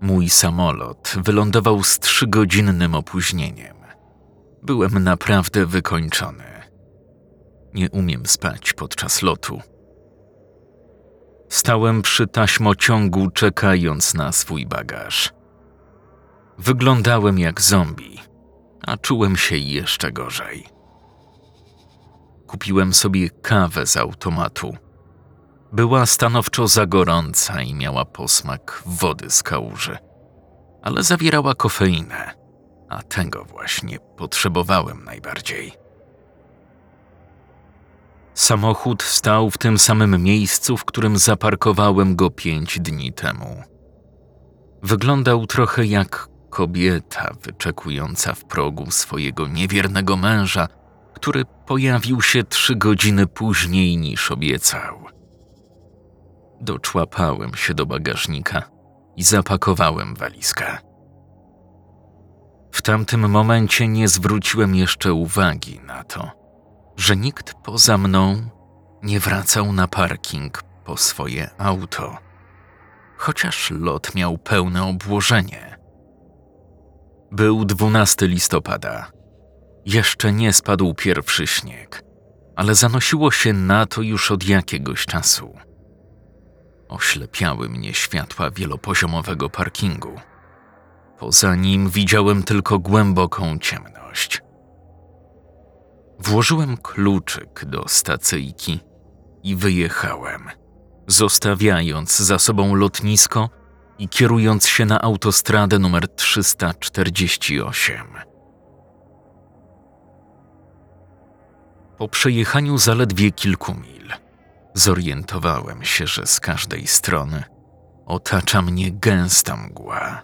Mój samolot wylądował z trzygodzinnym opóźnieniem. Byłem naprawdę wykończony. Nie umiem spać podczas lotu. Stałem przy taśmociągu, czekając na swój bagaż. Wyglądałem jak zombie, a czułem się jeszcze gorzej. Kupiłem sobie kawę z automatu. Była stanowczo za gorąca i miała posmak wody z kałuży, ale zawierała kofeinę, a tego właśnie potrzebowałem najbardziej. Samochód stał w tym samym miejscu, w którym zaparkowałem go pięć dni temu. Wyglądał trochę jak kobieta wyczekująca w progu swojego niewiernego męża, który pojawił się trzy godziny później niż obiecał. Doczłapałem się do bagażnika i zapakowałem walizkę. W tamtym momencie nie zwróciłem jeszcze uwagi na to, że nikt poza mną nie wracał na parking po swoje auto, chociaż lot miał pełne obłożenie. Był 12 listopada. Jeszcze nie spadł pierwszy śnieg, ale zanosiło się na to już od jakiegoś czasu. Oślepiały mnie światła wielopoziomowego parkingu. Poza nim widziałem tylko głęboką ciemność. Włożyłem kluczyk do stacyjki i wyjechałem, zostawiając za sobą lotnisko i kierując się na autostradę numer 348. Po przejechaniu zaledwie kilku mil, zorientowałem się, że z każdej strony otacza mnie gęsta mgła.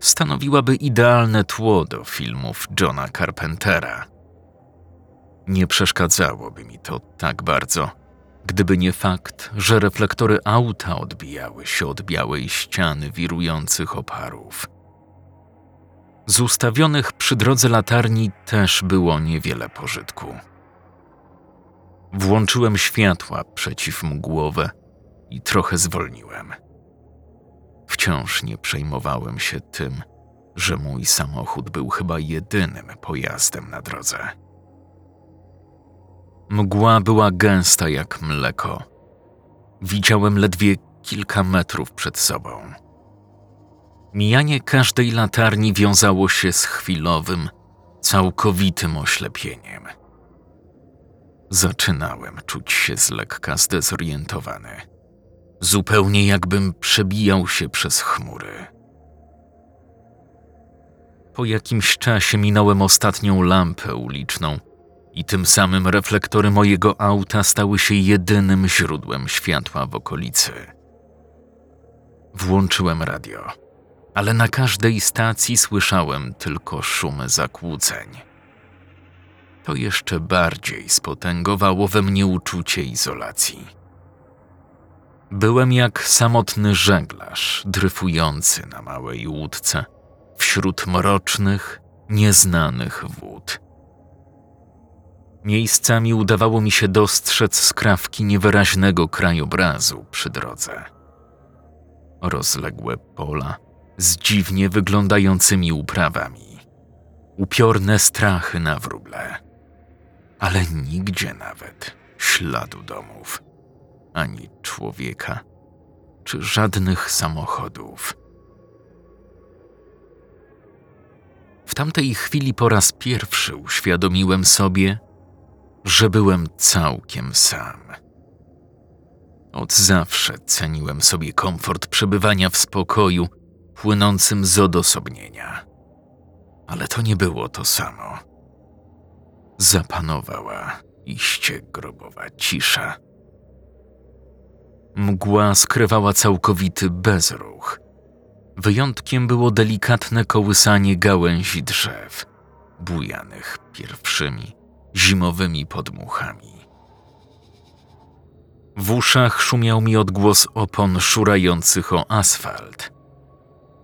Stanowiłaby idealne tło do filmów Johna Carpentera. Nie przeszkadzałoby mi to tak bardzo, gdyby nie fakt, że reflektory auta odbijały się od białej ściany wirujących oparów. Z ustawionych przy drodze latarni też było niewiele pożytku. Włączyłem światła przeciwmgłowe i trochę zwolniłem. Wciąż nie przejmowałem się tym, że mój samochód był chyba jedynym pojazdem na drodze. Mgła była gęsta jak mleko. Widziałem ledwie kilka metrów przed sobą. Mijanie każdej latarni wiązało się z chwilowym, całkowitym oślepieniem. Zaczynałem czuć się z lekka zdezorientowany, zupełnie jakbym przebijał się przez chmury. Po jakimś czasie minąłem ostatnią lampę uliczną i tym samym reflektory mojego auta stały się jedynym źródłem światła w okolicy. Włączyłem radio, ale na każdej stacji słyszałem tylko szumy zakłóceń. To jeszcze bardziej spotęgowało we mnie uczucie izolacji. Byłem jak samotny żeglarz dryfujący na małej łódce wśród mrocznych, nieznanych wód. Miejscami udawało mi się dostrzec skrawki niewyraźnego krajobrazu przy drodze. Rozległe pola z dziwnie wyglądającymi uprawami, upiorne strachy na wróble, ale nigdzie nawet śladu domów, ani człowieka, czy żadnych samochodów. W tamtej chwili po raz pierwszy uświadomiłem sobie, że byłem całkiem sam. Od zawsze ceniłem sobie komfort przebywania w spokoju płynącym z odosobnienia. Ale to nie było to samo. Zapanowała iście grobowa cisza. Mgła skrywała całkowity bezruch. Wyjątkiem było delikatne kołysanie gałęzi drzew, bujanych pierwszymi zimowymi podmuchami. W uszach szumiał mi odgłos opon szurających o asfalt.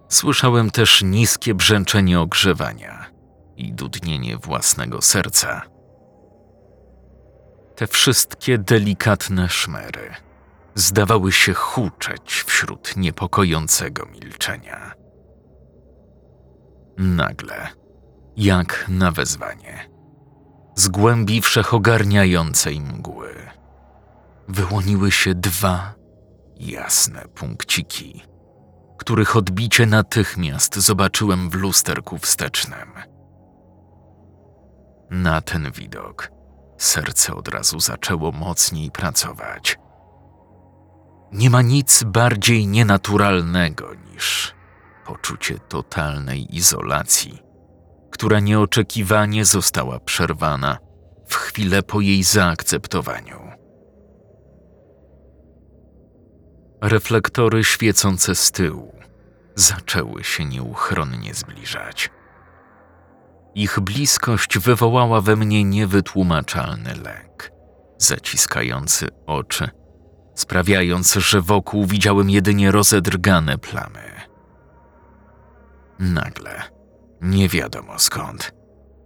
Słyszałem też niskie brzęczenie ogrzewania i dudnienie własnego serca. Te wszystkie delikatne szmery zdawały się huczeć wśród niepokojącego milczenia. Nagle, jak na wezwanie, z głębi wszechogarniającej mgły wyłoniły się dwa jasne punkciki, których odbicie natychmiast zobaczyłem w lusterku wstecznym. Na ten widok serce od razu zaczęło mocniej pracować. Nie ma nic bardziej nienaturalnego niż poczucie totalnej izolacji, która nieoczekiwanie została przerwana w chwilę po jej zaakceptowaniu. Reflektory świecące z tyłu zaczęły się nieuchronnie zbliżać. Ich bliskość wywołała we mnie niewytłumaczalny lęk, zaciskający oczy, sprawiając, że wokół widziałem jedynie rozedrgane plamy. Nagle, nie wiadomo skąd,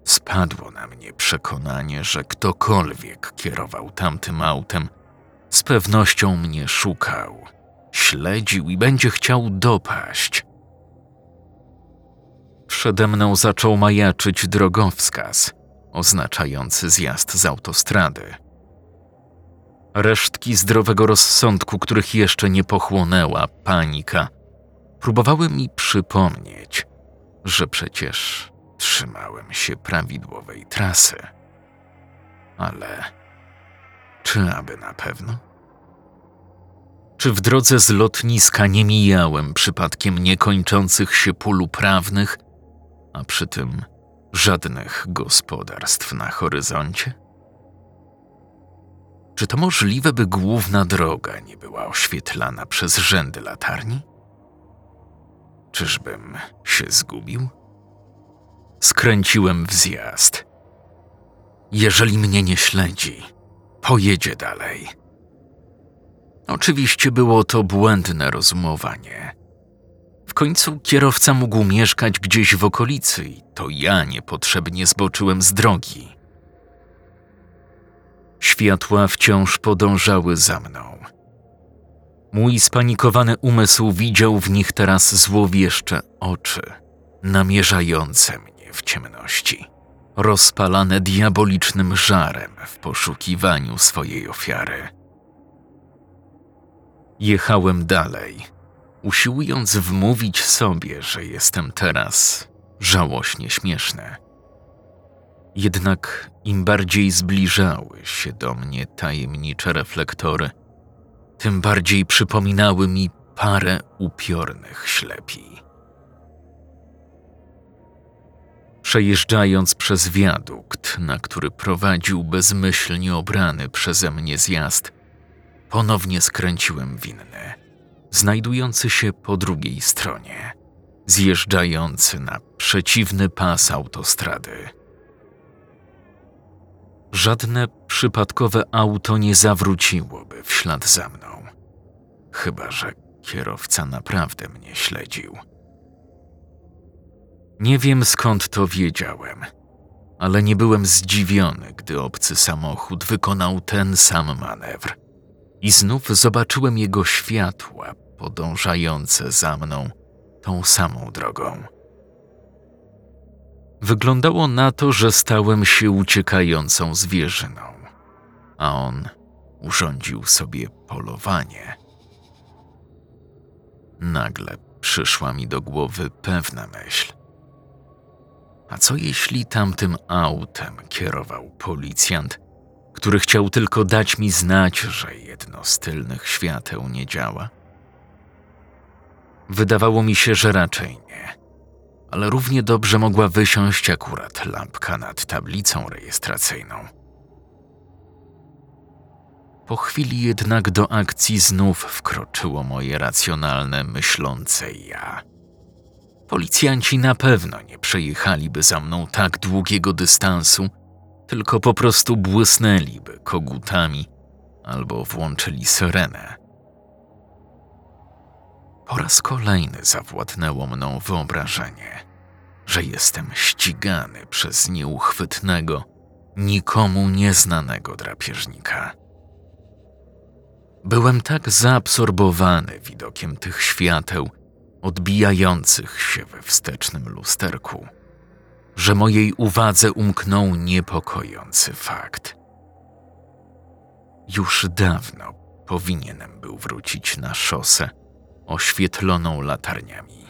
spadło na mnie przekonanie, że ktokolwiek kierował tamtym autem, z pewnością mnie szukał, śledził i będzie chciał dopaść. Przede mną zaczął majaczyć drogowskaz, oznaczający zjazd z autostrady. Resztki zdrowego rozsądku, których jeszcze nie pochłonęła panika, próbowały mi przypomnieć, że przecież trzymałem się prawidłowej trasy. Ale czy aby na pewno? Czy w drodze z lotniska nie mijałem przypadkiem niekończących się pól prawnych, a przy tym żadnych gospodarstw na horyzoncie? Czy to możliwe, by główna droga nie była oświetlana przez rzędy latarni? Czyżbym się zgubił? Skręciłem w zjazd. Jeżeli mnie nie śledzi, pojedzie dalej. Oczywiście było to błędne rozumowanie. W końcu kierowca mógł mieszkać gdzieś w okolicy i to ja niepotrzebnie zboczyłem z drogi. Światła wciąż podążały za mną. Mój spanikowany umysł widział w nich teraz złowieszcze oczy, namierzające mnie w ciemności, rozpalane diabolicznym żarem w poszukiwaniu swojej ofiary. Jechałem dalej, usiłując wmówić sobie, że jestem teraz żałośnie śmieszny. Jednak im bardziej zbliżały się do mnie tajemnicze reflektory, tym bardziej przypominały mi parę upiornych ślepi. Przejeżdżając przez wiadukt, na który prowadził bezmyślnie obrany przeze mnie zjazd, ponownie skręciłem winny, znajdujący się po drugiej stronie, zjeżdżający na przeciwny pas autostrady. Żadne przypadkowe auto nie zawróciłoby w ślad za mną, chyba że kierowca naprawdę mnie śledził. Nie wiem skąd to wiedziałem, ale nie byłem zdziwiony, gdy obcy samochód wykonał ten sam manewr. I znów zobaczyłem jego światła podążające za mną tą samą drogą. Wyglądało na to, że stałem się uciekającą zwierzyną, a on urządził sobie polowanie. Nagle przyszła mi do głowy pewna myśl. A co jeśli tamtym autem kierował policjant, który chciał tylko dać mi znać, że jedno z tylnych świateł nie działa? Wydawało mi się, że raczej nie ale równie dobrze mogła wysiąść akurat lampka nad tablicą rejestracyjną. Po chwili jednak do akcji znów wkroczyło moje racjonalne, myślące ja. Policjanci na pewno nie przejechaliby za mną tak długiego dystansu, tylko po prostu błysnęliby kogutami albo włączyli syrenę. Po raz kolejny zawładnęło mną wyobrażenie, że jestem ścigany przez nieuchwytnego, nikomu nieznanego drapieżnika. Byłem tak zaabsorbowany widokiem tych świateł, odbijających się we wstecznym lusterku, że mojej uwadze umknął niepokojący fakt. Już dawno powinienem był wrócić na szosę oświetloną latarniami.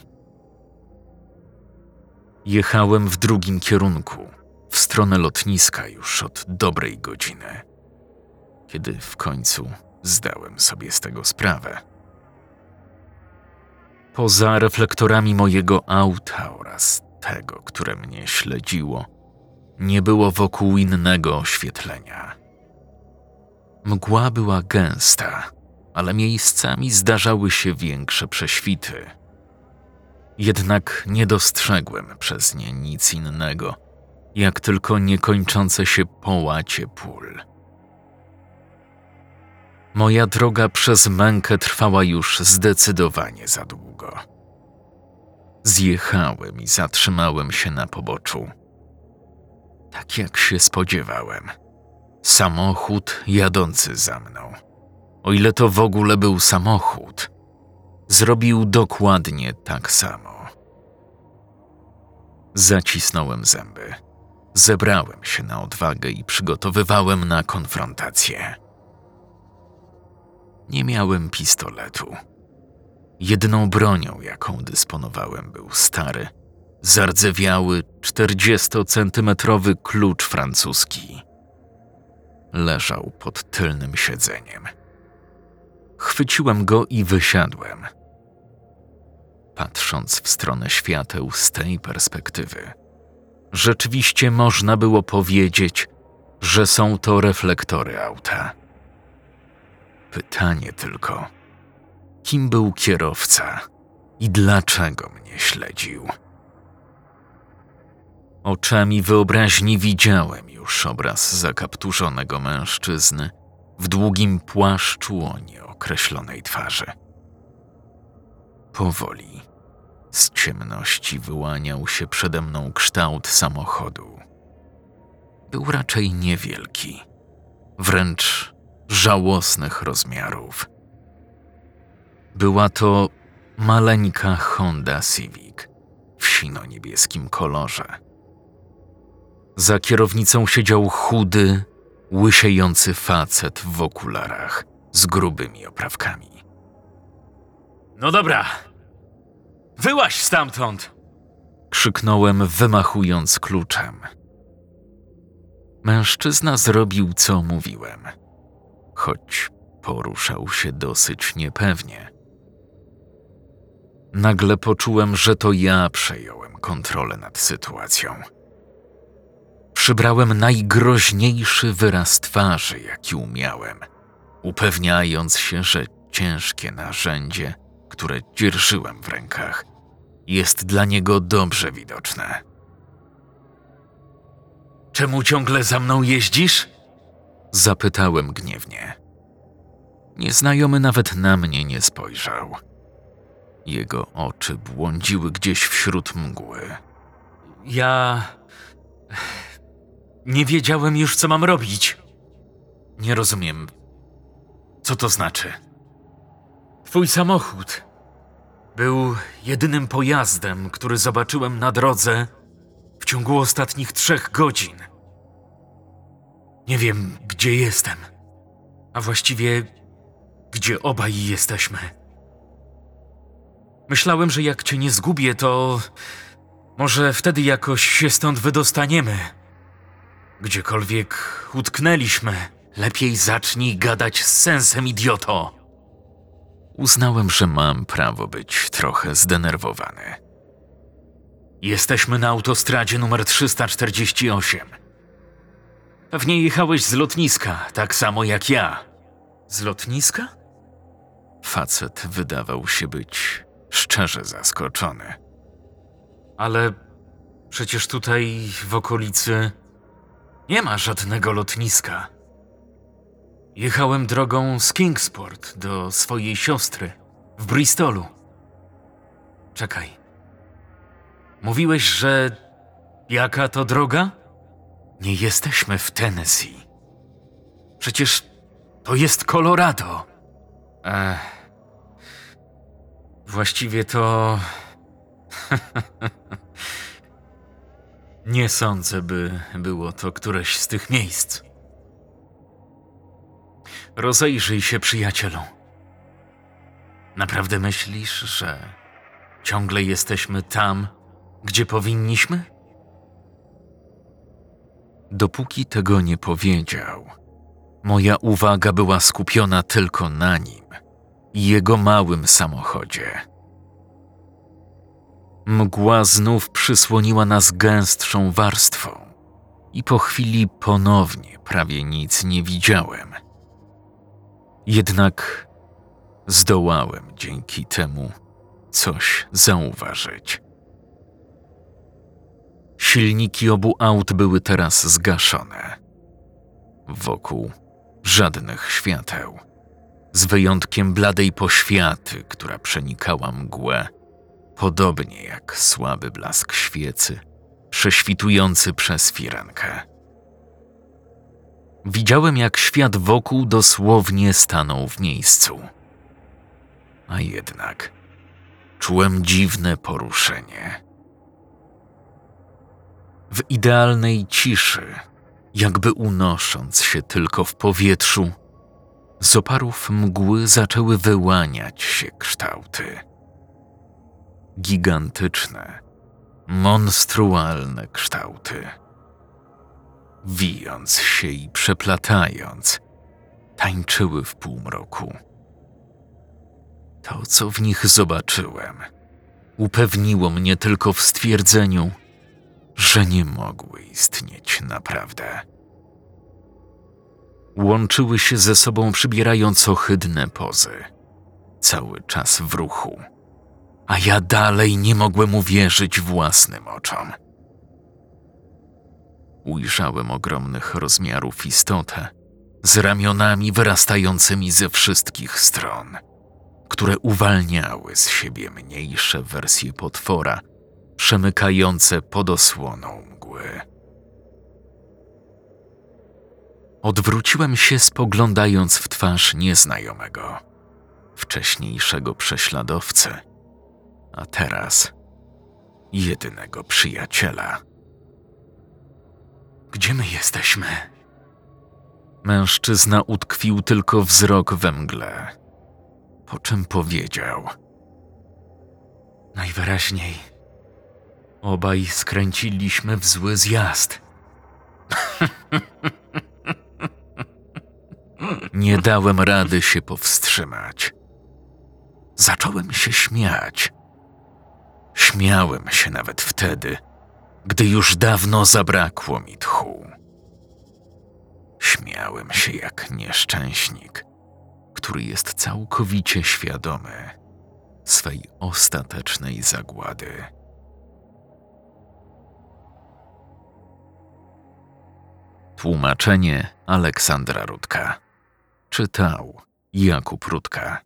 Jechałem w drugim kierunku, w stronę lotniska już od dobrej godziny, kiedy w końcu zdałem sobie z tego sprawę. Poza reflektorami mojego auta oraz tego, które mnie śledziło, nie było wokół innego oświetlenia. Mgła była gęsta, ale miejscami zdarzały się większe prześwity. Jednak nie dostrzegłem przez nie nic innego, jak tylko niekończące się połacie pól. Moja droga przez mękę trwała już zdecydowanie za długo. Zjechałem i zatrzymałem się na poboczu. Tak jak się spodziewałem. Samochód jadący za mną. O ile to w ogóle był samochód, zrobił dokładnie tak samo. Zacisnąłem zęby. Zebrałem się na odwagę i przygotowywałem na konfrontację. Nie miałem pistoletu. Jedyną bronią, jaką dysponowałem, był stary, zardzewiały, 40-centymetrowy klucz francuski. Leżał pod tylnym siedzeniem. Chwyciłem go i wysiadłem. Patrząc w stronę świateł z tej perspektywy, rzeczywiście można było powiedzieć, że są to reflektory auta. Pytanie tylko, kim był kierowca i dlaczego mnie śledził? Oczami wyobraźni widziałem już obraz zakapturzonego mężczyzny w długim płaszczu o nieokreślonej twarzy. Powoli z ciemności wyłaniał się przede mną kształt samochodu. Był raczej niewielki, wręcz żałosnych rozmiarów. Była to maleńka Honda Civic w sino-niebieskim kolorze. Za kierownicą siedział chudy, łysiejący facet w okularach z grubymi oprawkami. No dobra, wyłaź stamtąd! Krzyknąłem, wymachując kluczem. Mężczyzna zrobił, co mówiłem, choć poruszał się dosyć niepewnie. Nagle poczułem, że to ja przejąłem kontrolę nad sytuacją. Przybrałem najgroźniejszy wyraz twarzy, jaki umiałem, upewniając się, że ciężkie narzędzie, które dzierżyłem w rękach, jest dla niego dobrze widoczne. Czemu ciągle za mną jeździsz? Zapytałem gniewnie. Nieznajomy nawet na mnie nie spojrzał. Jego oczy błądziły gdzieś wśród mgły. Ja. Nie wiedziałem już, co mam robić. Nie rozumiem. Co to znaczy? Twój samochód był jedynym pojazdem, który zobaczyłem na drodze w ciągu ostatnich trzech godzin. Nie wiem, gdzie jestem, a właściwie gdzie obaj jesteśmy. Myślałem, że jak cię nie zgubię, to może wtedy jakoś się stąd wydostaniemy. Gdziekolwiek utknęliśmy, lepiej zacznij gadać z sensem, idioto. Uznałem, że mam prawo być trochę zdenerwowany. Jesteśmy na autostradzie numer 348. Pewnie jechałeś z lotniska, tak samo jak ja. Z lotniska? Facet wydawał się być szczerze zaskoczony. Ale przecież tutaj w okolicy nie ma żadnego lotniska. Jechałem drogą z Kingsport do swojej siostry w Bristolu. Czekaj. Mówiłeś, że jaka to droga? Nie jesteśmy w Tennessee. Przecież to jest Colorado. Ech. Właściwie to. Nie sądzę, by było to któreś z tych miejsc. Rozejrzyj się, przyjacielu. Naprawdę myślisz, że ciągle jesteśmy tam, gdzie powinniśmy? Dopóki tego nie powiedział, moja uwaga była skupiona tylko na nim i jego małym samochodzie. Mgła znów przysłoniła nas gęstszą warstwą i po chwili ponownie prawie nic nie widziałem. Jednak zdołałem dzięki temu coś zauważyć. Silniki obu aut były teraz zgaszone. Wokół żadnych świateł, z wyjątkiem bladej poświaty, która przenikała mgłę, podobnie jak słaby blask świecy, prześwitujący przez firankę. Widziałem, jak świat wokół dosłownie stanął w miejscu. A jednak czułem dziwne poruszenie. W idealnej ciszy, jakby unosząc się tylko w powietrzu, z oparów mgły zaczęły wyłaniać się kształty. Gigantyczne, monstrualne kształty. Wijąc się i przeplatając, tańczyły w półmroku. To, co w nich zobaczyłem, upewniło mnie tylko w stwierdzeniu, że nie mogły istnieć naprawdę. Łączyły się ze sobą, przybierając ohydne pozy, cały czas w ruchu, a ja dalej nie mogłem uwierzyć własnym oczom. Ujrzałem ogromnych rozmiarów istotę z ramionami wyrastającymi ze wszystkich stron, które uwalniały z siebie mniejsze wersje potwora, przemykające pod osłoną mgły. Odwróciłem się, spoglądając w twarz nieznajomego, wcześniejszego prześladowcy, a teraz jedynego przyjaciela. Gdzie my jesteśmy? Mężczyzna utkwił tylko wzrok we mgle, po czym powiedział: Najwyraźniej obaj skręciliśmy w zły zjazd. Nie dałem rady się powstrzymać. Zacząłem się śmiać. Śmiałem się nawet wtedy, gdy już dawno zabrakło mi tchu. Śmiałem się jak nieszczęśnik, który jest całkowicie świadomy swej ostatecznej zagłady. Tłumaczenie Aleksandra Rudka. Czytał Jakub Rudka.